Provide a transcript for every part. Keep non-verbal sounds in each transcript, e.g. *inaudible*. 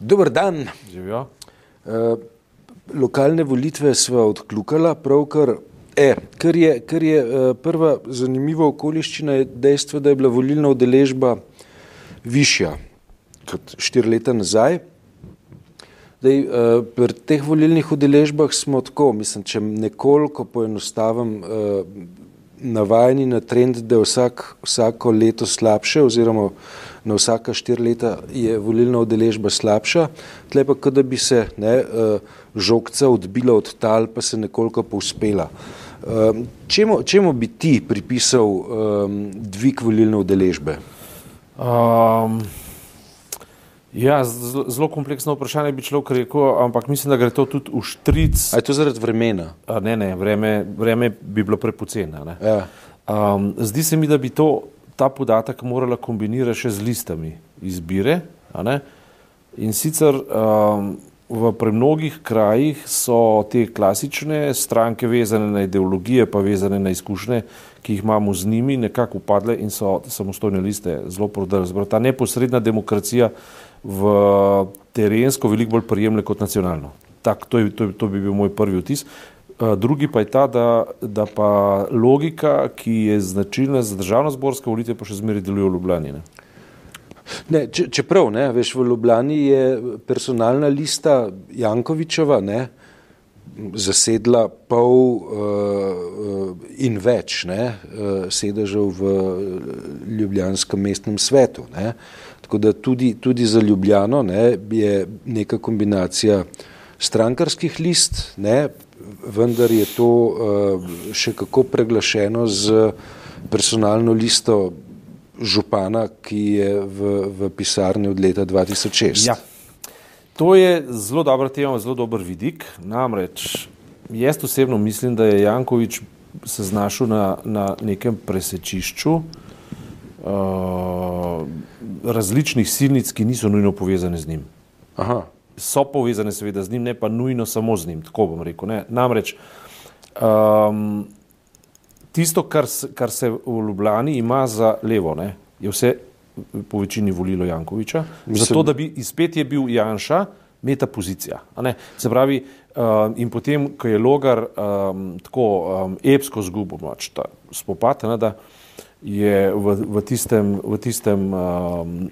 Dober dan. Živijo. Uh, lokalne volitve smo odkljukali, pravkar. E, kar je, kar je uh, prva zanimiva okoliščina, je dejstvo, da je bila volilna udeležba višja kot štiri leta nazaj. Dej, uh, pri teh volilnih udeležbah smo tako, mislim, če nekoliko poenostavim, navajeni na trend, da je vsak, vsako leto slabše, oziroma na vsaka štiri leta je volilna udeležba slabša, tle pa, da bi se ne, uh, žogca odbila od tal, pa se nekoliko povspela. Um, čemu, čemu bi ti pripisal um, dvig volilne udeležbe? Um, Ja, zelo kompleksno vprašanje bi človek rekel, ampak mislim, da gre to tudi v štric. A je to zaradi vremena? A, ne, ne, vreme, vreme bi bilo prepoceno. Ja. Um, zdi se mi, da bi to, ta podatek morala kombinirati še z listami izbire. In sicer um, v premnogih krajih so te klasične stranke vezane na ideologije, pa vezane na izkušnje, ki jih imamo z njimi, nekako upadle in so samostojne liste zelo prodrle. Ta neposredna demokracija v terensko veliko bolj prijemne kot nacionalno. Tak, to, je, to, je, to bi bil moj prvi vtis. Drugi pa je ta, da, da pa logika, ki je značilna za državno-zborske volitve, pa še zmeraj deluje v Ljubljani. Ne? Ne, če, čeprav, ne, veš, v Ljubljani je personalna lista Jankovičeva ne, zasedla pol uh, in več ne, uh, sedežev v Ljubljanskem mestnem svetu. Ne. Tako da tudi, tudi za Ljubljano ne, je neka kombinacija strankarskih list, ne, vendar je to uh, še kako preglašeno z personalno listo župana, ki je v, v pisarni od leta 2006. Ja. To je zelo dobra tema, zelo dober vidik. Namreč jaz osebno mislim, da je Jankovič se znašel na, na nekem presečišču. Uh, različnih silnic, ki niso nujno povezane z njim. Aha. So povezane, seveda, z njim, ne pa nujno samo z njim. Tako bom rekel. Ne. Namreč um, tisto, kar, kar se v Ljubljani ima za levo, ne, je vse po večini volilo Jankoviča. Mislim... Zato, da bi izpet je bil Janša, meta pozicija. Se pravi, um, in potem, ko je Logar um, tako um, epsko zgubo, pač ta spopad, ne, da je v, v tistem, v tistem um,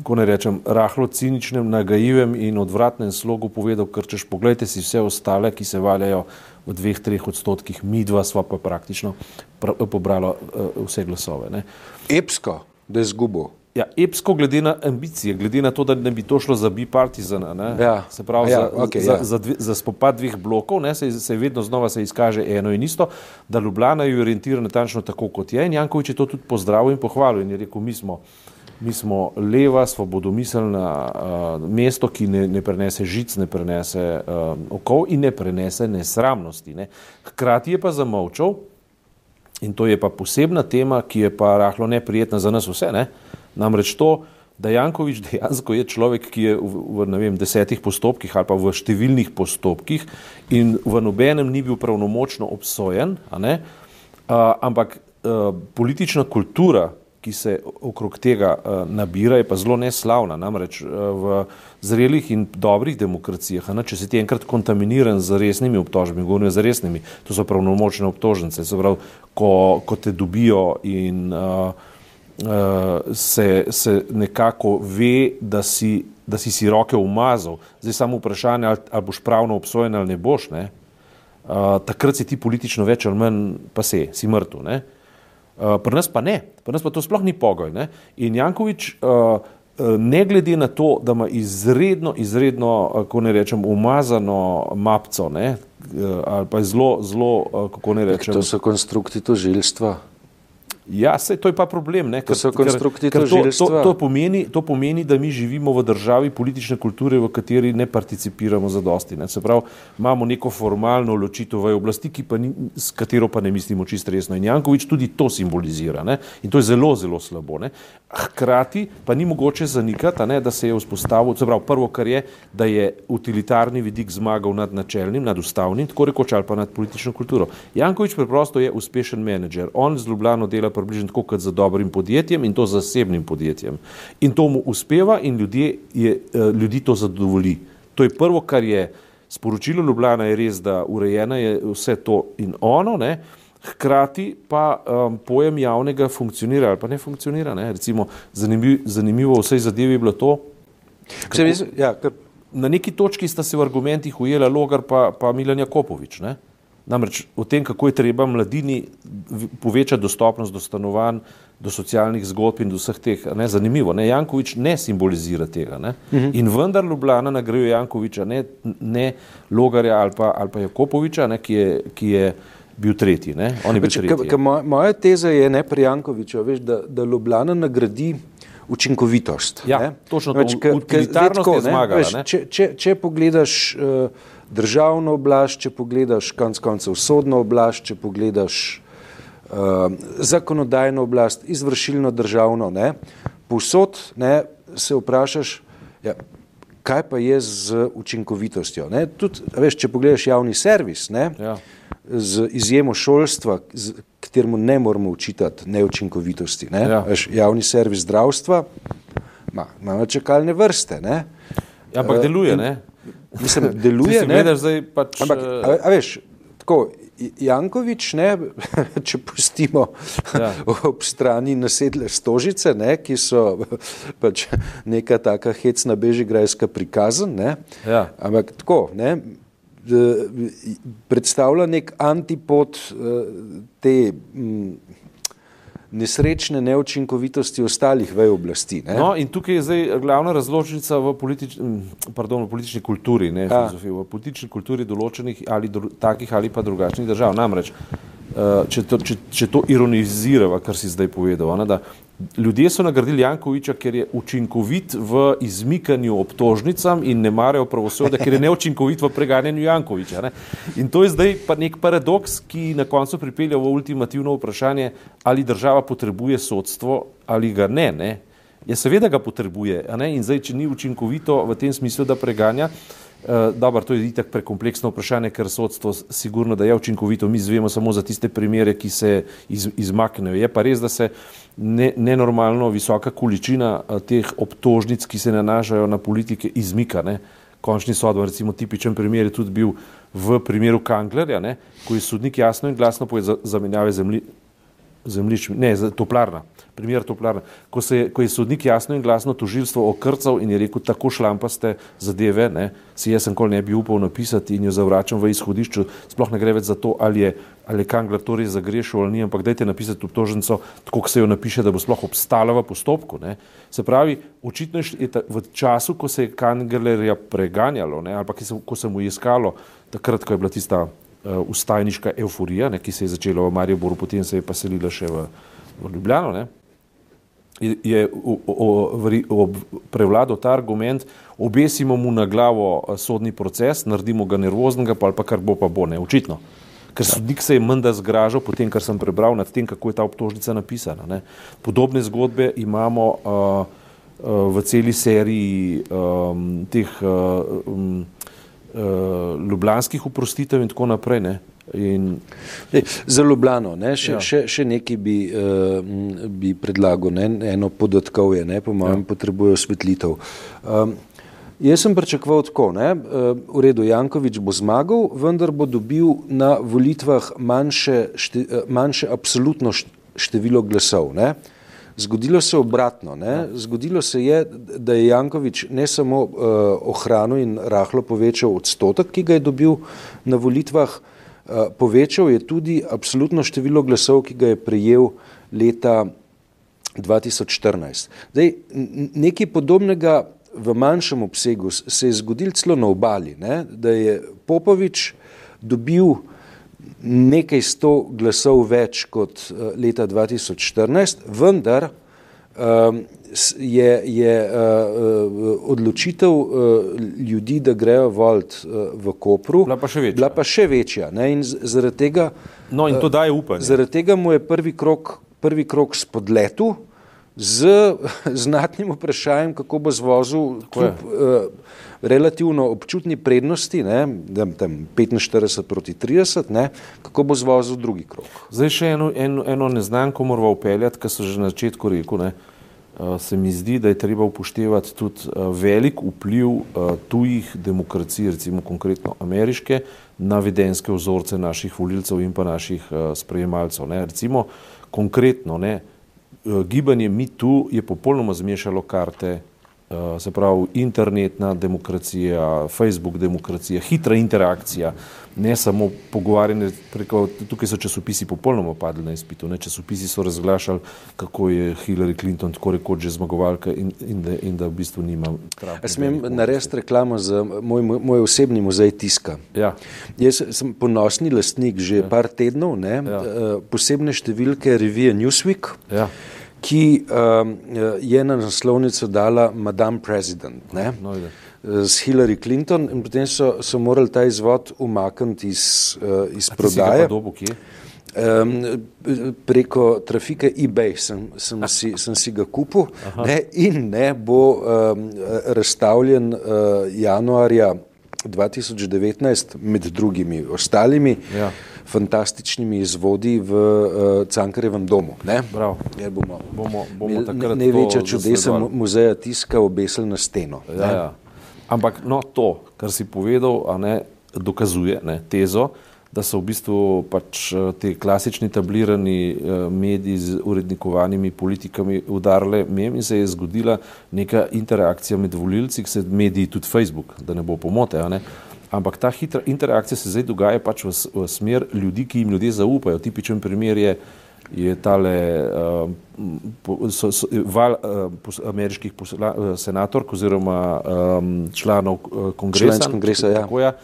kako ne rečem, rahlo ciničnem, nagajivem in odvratnem slogu povedal, ker češ pogledajte si vse ostale, ki se valjajo v dveh, treh odstotkih, mi dva sva pa praktično pr pobrala uh, vse glasove. Ne. Epsko, da je zgubo. Ja, epsko glede na ambicije, glede na to, da ne bi to šlo za bipartizana, ja. se pravi ja, za, okay, za, ja. za, dve, za spopad dveh blokov, ne, se, se vedno znova se izkaže eno in isto, da Ljubljana je orientirana natančno tako, kot je in Jankovič je to tudi pozdravil in pohvalil in je rekel, mi smo, mi smo leva, svobodomiselna uh, mesto, ki ne, ne prenese žic, ne prenese uh, okov in ne prenese nesramnosti. Ne. Hkrati je pa zamovčal in to je pa posebna tema, ki je pa rahlo neprijetna za nas vse, ne, uh, Namreč to, da Jankovič dejansko je človek, ki je v, v vem, desetih postopkih ali pa v številnih postopkih in v nobenem ni bil pravnomočno obsojen, a, ampak a, politična kultura, ki se okrog tega a, nabira, je pa zelo neslavna. Namreč a, v zrelih in dobrih demokracijah, a, če si ti enkrat kontaminiran z resnimi obtožbami, govorim z resnimi, to so pravnomočne obtožnice, se pravi, ko, ko te dobijo in a, se, se nekako ve, da si, da si si roke umazal. Zdaj samo vprašanje, ali, ali boš pravno obsojen ali ne boš. Ne? Uh, takrat si ti politično več ali manj pa se, si mrtev. Uh, pri nas pa ne, pri nas pa to sploh ni pogoj. Ne? In Jankovič, uh, ne glede na to, da ima izredno, izredno, kako ne rečem, umazano mapco, ne? ali pa je zelo, zelo, kako ne rečem. To so konstrukti tožilstva. Ja, se, to je pa problem. Ne, ker, ker, ker to, to, to, pomeni, to pomeni, da mi živimo v državi politične kulture, v kateri ne participiramo za dosti. Ne. Se pravi, imamo neko formalno ločitev v oblasti, ni, s katero pa ne mislimo čisto resno. In Jankovič tudi to simbolizira. Ne. In to je zelo, zelo slabo. Ne. Hkrati pa ni mogoče zanikati, ne, da se je vzpostavil, se pravi, prvo, kar je, da je utilitarni vidik zmagal nad načelnim, nad ustavnim, tako rekoč ali pa nad politično kulturo. Jankovič preprosto je uspešen menedžer. On z Ljubljano dela približno tako kot za dobrim podjetjem in to zasebnim podjetjem. In to mu uspeva in ljudje je, eh, ljudi to zadovolji. To je prvo, kar je sporočilo Ljubljana, je res, da urejena je vse to in ono, ne? hkrati pa um, pojem javnega funkcionira ali pa ne funkcionira. Ne? Recimo, zanimiv, zanimivo vsej zadevi je bilo to, Kako, ja, kar, na neki točki sta se v argumentih ujela Logar pa, pa Milan Jakopovič. Ne? Namreč o tem, kako je treba mladini povečati dostopnost do stanovanj, do socialnih zgodb in do vseh teh. Ne, zanimivo, ne, Jankovič ne simbolizira tega. Ne? Uh -huh. In vendar Ljubljana nagrajuje Jankoviča, ne, ne Logarja ali pa, ali pa Jakopoviča, ne, ki, je, ki je bil tretji. Ne? On je bil Ka, tretji. ka, moja, moja teza je ne pri Jankoviču, veš, da, da Ljubljana nagradi učinkovitost. Ja, ne. točno to. Več, ka, ka, zdaj tako, je ne, zmagala, veš, ne. Če, če, če pogledaš uh, državno oblast, če pogledaš konc koncev sodno oblast, če pogledaš uh, zakonodajno oblast, izvršilno državno, ne, povsod ne, se vprašaš, ja, kaj pa je z učinkovitostjo. Ne. Tudi, veš, če pogledaš javni servis, ne, Ja. z izjemo šolstva, z- kateremu ne moramo učitati neučinkovitosti. Ne? Ja. Veš, javni servis zdravstva ima, ima čakalne vrste. Ne? Ja, ampak Eh, deluje, in- ne? Mislim, *laughs* deluje. si ne? gledaš zdaj pač, Ampak, eh, a, a veš, tako, Jankovič, ne, *laughs* če pustimo Ja. *laughs* ob strani nasedle stožice, ne, ki so pač neka taka hecna bežigrajska prikazan, ne, Ja. ampak tako, ne, predstavlja nek antipod eh, te nesrečne neučinkovitosti ostalih vej oblasti. Ne. No, in tukaj je zdaj glavna razločnica v, politič, pardon, v politični kulturi, ne filozofiji, v politični kulturi določenih ali dru, takih ali pa drugačnih držav. Namreč, če to, če, če to ironizirava, kar si zdaj povedal, ne, da ljudje so nagradili Jankoviča, ker je učinkovit v izmikanju obtožnicam in ne marajo pravosodja, ker je neučinkovit v preganjanju Jankoviča. Ne. In to je zdaj pa nek paradoks, ki na koncu pripelje v ultimativno vprašanje, ali država potrebuje sodstvo ali ga ne. ne. Ja, seveda ga potrebuje, in zdaj, če ni učinkovito v tem smislu, da preganja, uh, dobro, to je itak prekompleksno vprašanje, ker sodstvo sigurno, da je učinkovito, mi zvemo samo za tiste primere, ki se iz, izmaknejo. Je pa res, da se ne, nenormalno visoka količina uh, teh obtožnic, ki se nanašajo na politike, izmika. Ne? Končni sodba, recimo tipičen primer je tudi bil v primeru Kanglerja, ne? ko je sodnik jasno in glasno poje za, zamenjave zemlji, zemljišč, ne, za- toplarna, primer toplarna, ko, se, ko je sodnik jasno in glasno tožilstvo okrcal in je rekel, tako šlampaste zadeve, ne, si jaz sem kol ne bi upal napisati in jo zavračam v izhodišču, sploh ne gre več za to, ali je, ali je Kangler to res zagrešil ali ni, ampak dajte napisati obtožnico, tako se jo napiše, da bo sploh obstala v postopku. Ne. Se pravi, očitno je ta, v času, ko se je Kanglerja preganjalo, ne, ali pa se, ko se mu je iskalo, takrat, ko je bila tista uh, ustajniška euforija, ne, ki se je začela v Mariboru, potem se je pa selila še v, v Ljubljano. Ne. Je, prevladal ta argument, obesimo mu na glavo eh, sodni proces, naredimo ga nervoznega, pa ali pa kar bo, pa bo, ne, očitno. Ker sodnik se je menda zgražal po tem, kar sem prebral, nad tem, kako je ta obtožnica napisana. Ne. Podobne zgodbe imamo uh, uh, v celi seriji um, teh uh, um, uh, ljubljanskih uprostitev in tako naprej. Ne. In, Ej, Za Ljubljano, ne, še, Ja. ja. še, še nekaj bi, uh, bi predlagal, ne, eno podatkovje, ne, po mojem, ja. potrebujejo osvetlitev. Um, jaz sem pričakoval tako, ne, uh, v redu, Jankovič bo zmagal, vendar bo dobil na volitvah manjše, šte, eh, manjše absolutno št- število glasov. Ne. Zgodilo se je obratno. Ne? Zgodilo se je, da je Jankovič ne samo uh, ohranil in rahlo povečal odstotek, ki ga je dobil na volitvah, uh, povečal je tudi absolutno število glasov, ki ga je prejel leta 2014. Zdaj, nekaj podobnega v manjšem obsegu se je zgodilo celo na obali, ne? da je Popovič dobil nekaj sto glasov več kot eh, leta 2014, vendar je, je uh, odločitev uh, ljudi, da grejo volt uh, v Kopru, Bila pa še večja. bila pa še večja ne? in zaradi tega, no, in to daje upanje. zaradi tega mu je prvi krok, prvi krok spodletu z *laughs* znatnim vprašanjem, kako bo zvozil kljub uh, relativno občutni prednosti, ne, tam 45 proti 30, ne, kako bo zvozil drugi krok. Zdaj še eno, eno, eno neznanko moramo upeljati, kar so že na začetku rekel. Ne. Se mi zdi, da je treba upoštevati tudi velik vpliv tujih demokracij, recimo konkretno ameriške, na vedenske vzorce naših volilcev in pa naših sprejemalcev. Ne. Recimo konkretno, ne, gibanje MeToo je popolnoma zmešalo karte Eh, se pravi internetna demokracija, Facebook demokracija, hitra interakcija, ne samo pogovarjanje preko, tukaj so časopisi popolnoma padli na izpitu, ne, časopisi so razglašali, kako je Hillary Clinton tako rekoč že zmagovalka in, in, da, in da v bistvu nima. Jaz smem narediti reklamo za moj, moj osebni muzej tiska. Ja. Jaz sem ponosni lastnik že ja. par tednov, ne, ja. Eh, posebne številke revije Newsweek. Ja ki um, je na naslovnico dala Madame President ne, no, s Hillary Clinton in potem so, so morali ta izvod umakniti iz, uh, iz prodaje. Dobu, um, preko trafike eBay sem, sem, si, *laughs* sem si ga kupil ne, in ne bo um, razstavljen uh, januarja 2019 med drugimi ostalimi. Ja fantastičnimi izvodi v uh, Cankarjevem domu. Ne? Bomo, bomo, bomo ne, največja čudesa muzeja tiska obesel na steno. Ja, ja. Ampak no, to, kar si povedal, ne, dokazuje ne, tezo, da so v bistvu pač eh, te klasični tablirani uh, mediji z urednikovanimi politikami udarile mem in se je zgodila neka interakcija med volilci, ki se mediji tudi Facebook, da ne bo pomote. Ne, ampak ta hitra interakcija se zdaj dogaja pač v, v smer ljudi, ki jim ljudje zaupajo. Tipičen primer je, je tale uh, so, so, val uh, pos, ameriških posla, uh, senatork oziroma um, članov uh, kongresa, kongresa ja. tako, ja,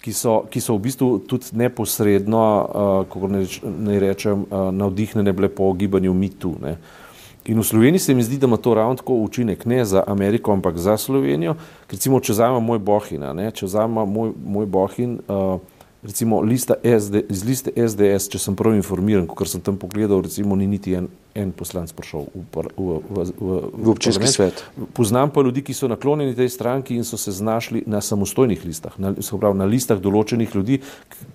ki, so, ki so v bistvu tudi neposredno, uh, kako naj rečem, uh, navdihnjene bile po gibanju MeToo. In v Sloveniji se mi zdi, da ima to ravno tako učinek ne za Ameriko, ampak za Slovenijo. Recimo, če vzamemo moj bohin, če vzamemo moj, moj bohin, uh, recimo lista SD, iz liste SDS, če sem prav informiran, ker sem tam pogledal, recimo ni niti en, en poslanc prišel v, v, v, v, v, občinski svet. Poznam pa ljudi, ki so naklonjeni tej stranki in so se znašli na samostojnih listah, na, pravi, na listah določenih ljudi,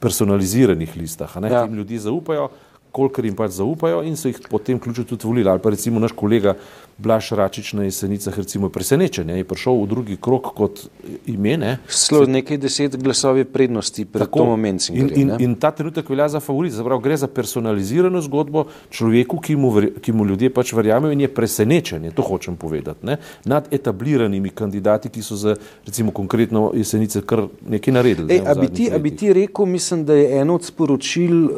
personaliziranih listah. Ja. Ti ljudje zaupajo kolikor jim pač zaupajo in so jih potem ključno tudi volili. Ali pa recimo naš kolega Blaž Račič na jesenicah recimo presenečen, je prišel v drugi krok kot ime. Slo nekaj deset glasov je prednosti pred Tako, momentom. In, in, in ta trenutek velja za favorit, zapravo gre za personalizirano zgodbo človeku, ki mu, ki mu ljudje pač verjamejo in je presenečen, to hočem povedati, ne? nad etabliranimi kandidati, ki so za recimo konkretno jesenice kar nekaj naredili. Ej, ne, a, bi ti, a bi ti rekel, mislim, da je eno od sporočil uh,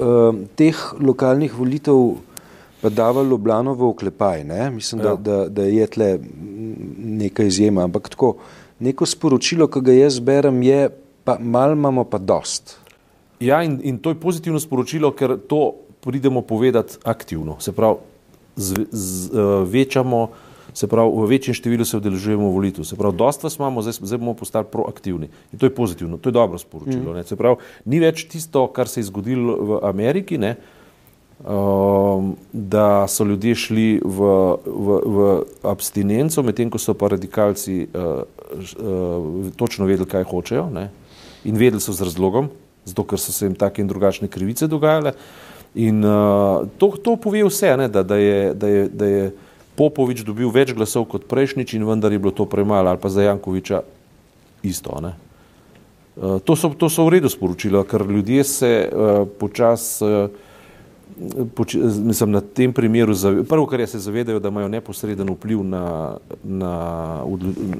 teh lokalnih volitev pa dava Ljubljano v oklepaj. Ne? Mislim, ja. da, da, da je tle neka izjema, ampak tako neko sporočilo, ki ga jaz berem, je, pa malo imamo pa dost. Ja, in, in to je pozitivno sporočilo, ker to pridemo povedati aktivno. Se pravi, z, z, uh, večamo, se pravi, v večjem številu se udeležujemo volitev. Se pravi, dosta smo, zdaj, zdaj bomo postali proaktivni. In to je pozitivno, to je dobro sporočilo. Mm. Se pravi, ni več tisto, kar se je zgodilo v Ameriki, ne? um, da so ljudje šli v, v, v abstinenco, medtem ko so pa radikalci uh, uh, točno vedeli, kaj hočejo ne? in vedeli so z razlogom, zato ker so se jim take in drugačne krivice dogajale. In uh, to, to pove vse, ne? Da, da, je, da, je, da je Popovič dobil več glasov kot prejšnjič in vendar je bilo to premalo, ali pa za Jankoviča isto. Uh, to, so, to so v redu sporočila, ker ljudje se uh, počasi uh, mislim, na tem primeru, prvo, kar je se zavedajo, da imajo neposreden vpliv na, na,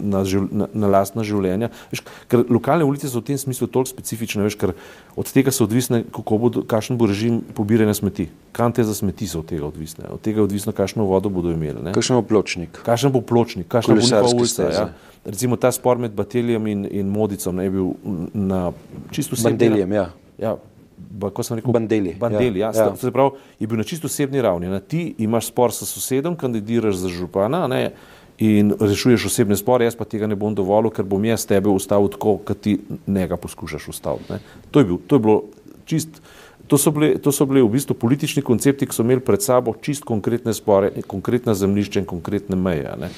na, na, na lastna življenja. Veš, ker lokalne ulice so v tem smislu toliko specifične, veš, ker od tega so odvisne, kako bo, kakšen bo režim pobiranja smeti. Kante za smeti so od tega odvisne. Od tega je odvisno, kakšno vodo bodo imeli. Kakšen bo pločnik. Kakšen bo pločnik, kakšna bo njihova ulica. Ja. Recimo ta spor med Batelijem in, in Modicom ne, je bil na čisto vsem. Bandelijem, ja. ja kako sem rekel, bandeli. bandeli ja. Ja, ja. Se pravi, je bil na čisto osebni ravni. Ne? Ti imaš spor s sosedom, kandidiraš za župana ne? in rešuješ osebne spore, jaz pa tega ne bom dovolil, ker bom jaz tebe ustavil tako, kot ti njega poskušaš ustaviti. To, to je bilo čist. To so, bili, to so bili v bistvu politični koncepti, ki so imeli pred sabo čist konkretne spore, konkretna zemljišča in konkretne meje. Ne?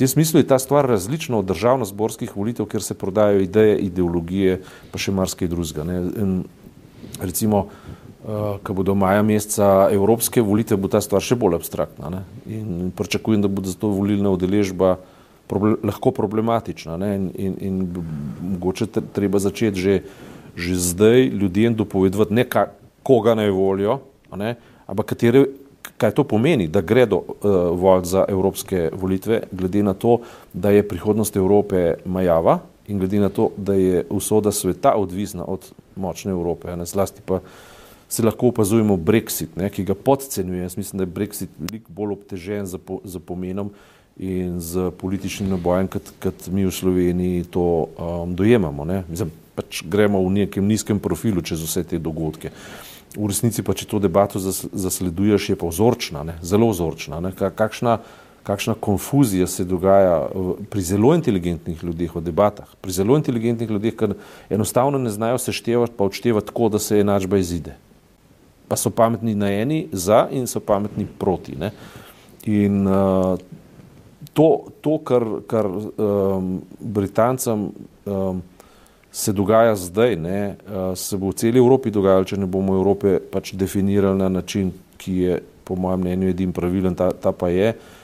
tem smislu je ta stvar različna od državno-zborskih volitev, kjer se prodajajo ideje, ideologije, pa še marsikaj drugega. Recimo, uh, ko bodo maja meseca evropske volitve, bo ta stvar še bolj abstraktna. Ne? In pričakujem, da bo zato volilna udeležba proble lahko problematična. In, in, in mogoče treba začeti že, že zdaj ljudem dopovedovati, ne ka, koga naj volijo, ne? ampak katere, kaj to pomeni, da gredo uh, voliti za evropske volitve, glede na to, da je prihodnost Evrope majava in glede na to, da je usoda sveta odvisna od močne Evrope, ne? zlasti pa se lahko opazujemo Brexit, ne, ki ga podcenjuje. Jaz mislim, da je Brexit veliko bolj obtežen za, po, za pomenom in z političnim nabojem, kot, kot mi v Sloveniji to um, dojemamo. Mislim, pač gremo v nekem nizkem profilu čez vse te dogodke. V resnici pa, če to debato zas, zasleduješ, je pa vzorčna, ne, zelo vzorčna. Ne, kakšna, kakšna konfuzija se dogaja pri zelo inteligentnih ljudeh v debatah, pri zelo inteligentnih ljudeh, ki enostavno ne znajo seštevati, pa odštevati tako, da se enačba izide pa so pametni na eni za in so pametni proti. Ne? In uh, to, to, kar, kar um, Britancem um, se dogaja zdaj, ne, uh, se bo v celi Evropi dogajalo, če ne bomo Evrope pač definirali na način, ki je po mojem mnenju edin pravilen, ta, ta pa je. Uh,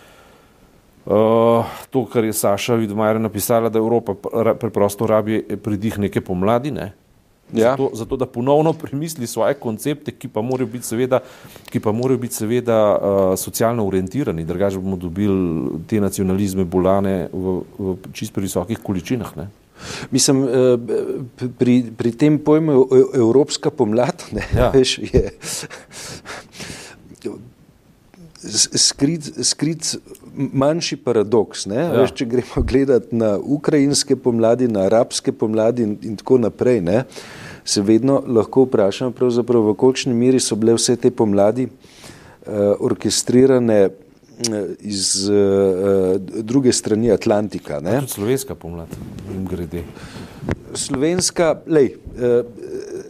to, kar je Saša Vidmajer napisala, da Evropa preprosto rabi pridih neke pomladi, ne, Ja. Zato, zato, da ponovno premisli svoje koncepte, ki pa morajo biti seveda, pa morajo biti seveda uh, socialno orientirani, drugače bomo dobili te nacionalizme bolane v, v čist pri visokih količinah. Ne? Mislim, uh, pri, pri tem pojmu Evropska pomlad ne, ja. *laughs* veš, je skrit, skrit manjši paradoks. Ja. Veš, če gremo gledati na ukrajinske pomladi, na arabske pomladi in, in tako naprej, ne, se vedno lahko vprašamo, v kolikšni meri so bile vse te pomladi uh, orkestrirane uh, iz uh, druge strani Atlantika. Slovenska pomlad, jim grede. Slovenska, lej, uh,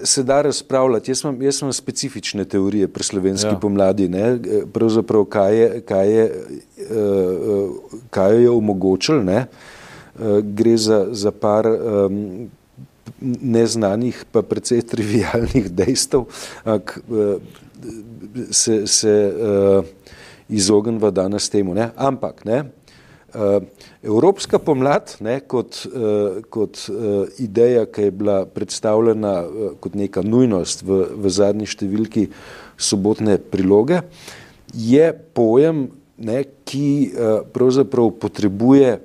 se da razpravljati. Jaz imam, jaz imam specifične teorije pri slovenski ja. pomladi, ne? pravzaprav kaj je, kaj je, uh, kaj je omogočil. Ne? Uh, gre za, za par um, neznanih, pa precej trivialnih dejstev, uh, se, se izognemo danes temu. Ne? Ampak, ne? Evropska pomlad ne, kot, kot ideja, ki je bila predstavljena kot neka nujnost v, v zadnji številki sobotne priloge, je pojem, ne, ki uh, pravzaprav potrebuje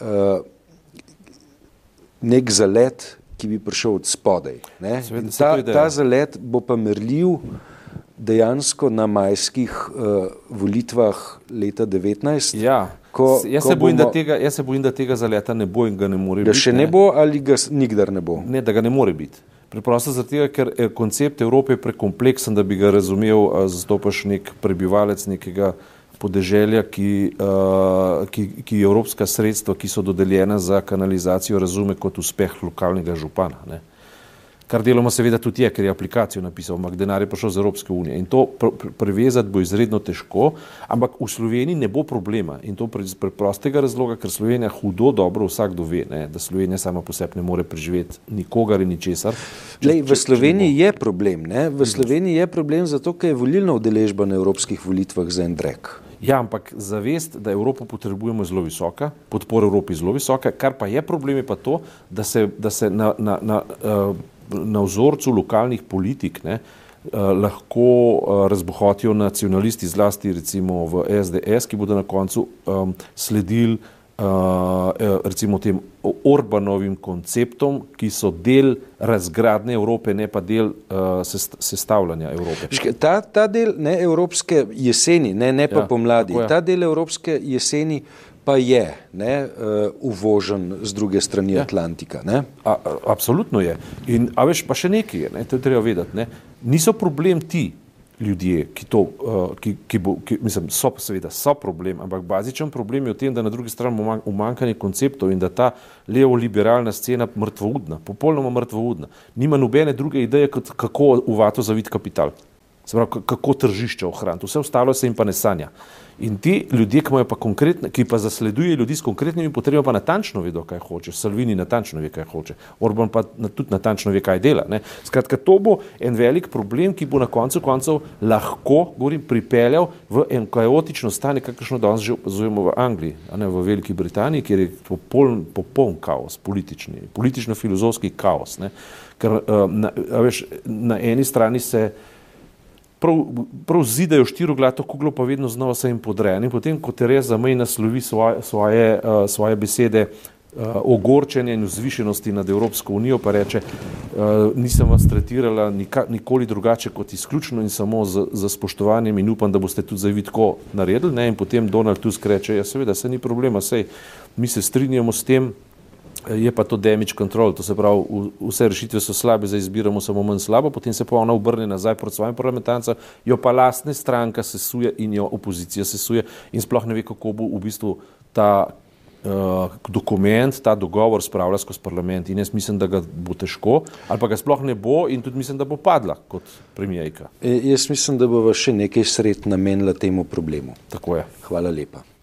uh, nek zalet, ki bi prišel od spodaj. Ta, ta zalet bo pa merljiv dejansko na majskih uh, volitvah leta 2019. Ja. Ko, jaz, ko se bojim, bomo, tega, jaz se bojim, da tega zaleta ne bo in ga ne more biti. Da še ne bo ali ga nikdar ne bo? Ne, da ga ne more biti. Preprosto zato, ker je koncept Evrope prekompleksen, da bi ga razumel, zastopaš nek prebivalec nekega podeželja, ki, uh, ki, ki evropska sredstva, ki so dodeljena za kanalizacijo, razume kot uspeh lokalnega župana. Ne kar deloma seveda tudi je, ker je aplikacijo napisal, ampak denar je prišel z Evropske unije. In to prevezati bo izredno težko, ampak v Sloveniji ne bo problema in to iz preprostega razloga, ker Slovenija hudo dobro vsakdo ve, ne, da Slovenija sama po sebi ne more preživeti nikogar in ničesar. Lej, v Sloveniji je problem, ne? v Sloveniji je problem zato, ker je volilna udeležba na evropskih volitvah za en drek. Ja, ampak zavest, da Evropo potrebujemo, je zelo visoka, podpora Evropi je zelo visoka, kar pa je problem, je pa to, da se, da se na, na, na uh, na vzorcu lokalnih politik ne, eh, lahko eh, razbohotijo nacionalisti, zlasti recimo v SDS, ki bodo na koncu um, sledili uh, recimo tem Orbanovim konceptom, ki so del razgradne Evrope, ne pa del uh, sestavljanja Evrope. Ta, ta del ne evropske jeseni, ne, ne pa ja, pomladi, ta del evropske jeseni pa je ne, uh, uvožen z druge strani ja. Atlantika. A, a, absolutno je. In, a veš, pa še nekaj je, ne, to je treba vedeti. Ne. Niso problem ti ljudje, ki to, uh, ki, ki bo, ki, mislim, so seveda so problem, ampak bazičen problem je v tem, da na drugi strani umankanje konceptov in da ta levo-liberalna scena mrtvoudna, popolnoma mrtvoudna, nima nobene druge ideje, kot kako uvato zaviti kapital. Se pravi, kako tržišče ohraniti, vse ostalo se jim pa ne sanja. In ti ljudje, ki, pa ki pa zasledujejo ljudi s konkretnimi potrebami, pa natančno vedo, kaj hoče. Salvini natančno ve, kaj hoče. Orban pa tudi natančno ve, kaj dela. Ne. Skratka, to bo en velik problem, ki bo na koncu koncev lahko, govorim, pripeljal v en kaotično stanje, kakršno danes že opazujemo v Angliji, a ne v Veliki Britaniji, kjer je popoln, popoln kaos, politični, politično-filozofski kaos. Ne. Ker uh, na, veš, na eni strani se prav, prav zidajo štiroglato kuglo, pa vedno znova se jim podreja. In potem, ko Tereza May naslovi svoje, svoje, uh, svoje besede uh, ogorčenja in vzvišenosti nad Evropsko unijo, pa reče, uh, nisem vas tretirala nika, nikoli drugače kot izključno in samo z, z spoštovanjem in upam, da boste tudi zdaj vi tako naredili. Ne? In potem Donald Tusk reče, ja seveda, se ni problema, sej mi se strinjamo s tem, je pa to damage control, to se pravi, vse rešitve so slabe, zdaj izbiramo samo manj slabo, potem se pa ona obrne nazaj proti svojim parlamentarcem, jo pa lastne stranka sesuje in jo opozicija sesuje in sploh ne ve, kako bo v bistvu ta uh, dokument, ta dogovor spravlja skozi parlament in jaz mislim, da ga bo težko ali pa ga sploh ne bo in tudi mislim, da bo padla kot premijejka. E, jaz mislim, da bo še nekaj sred namenila temu problemu. Tako je. Hvala lepa.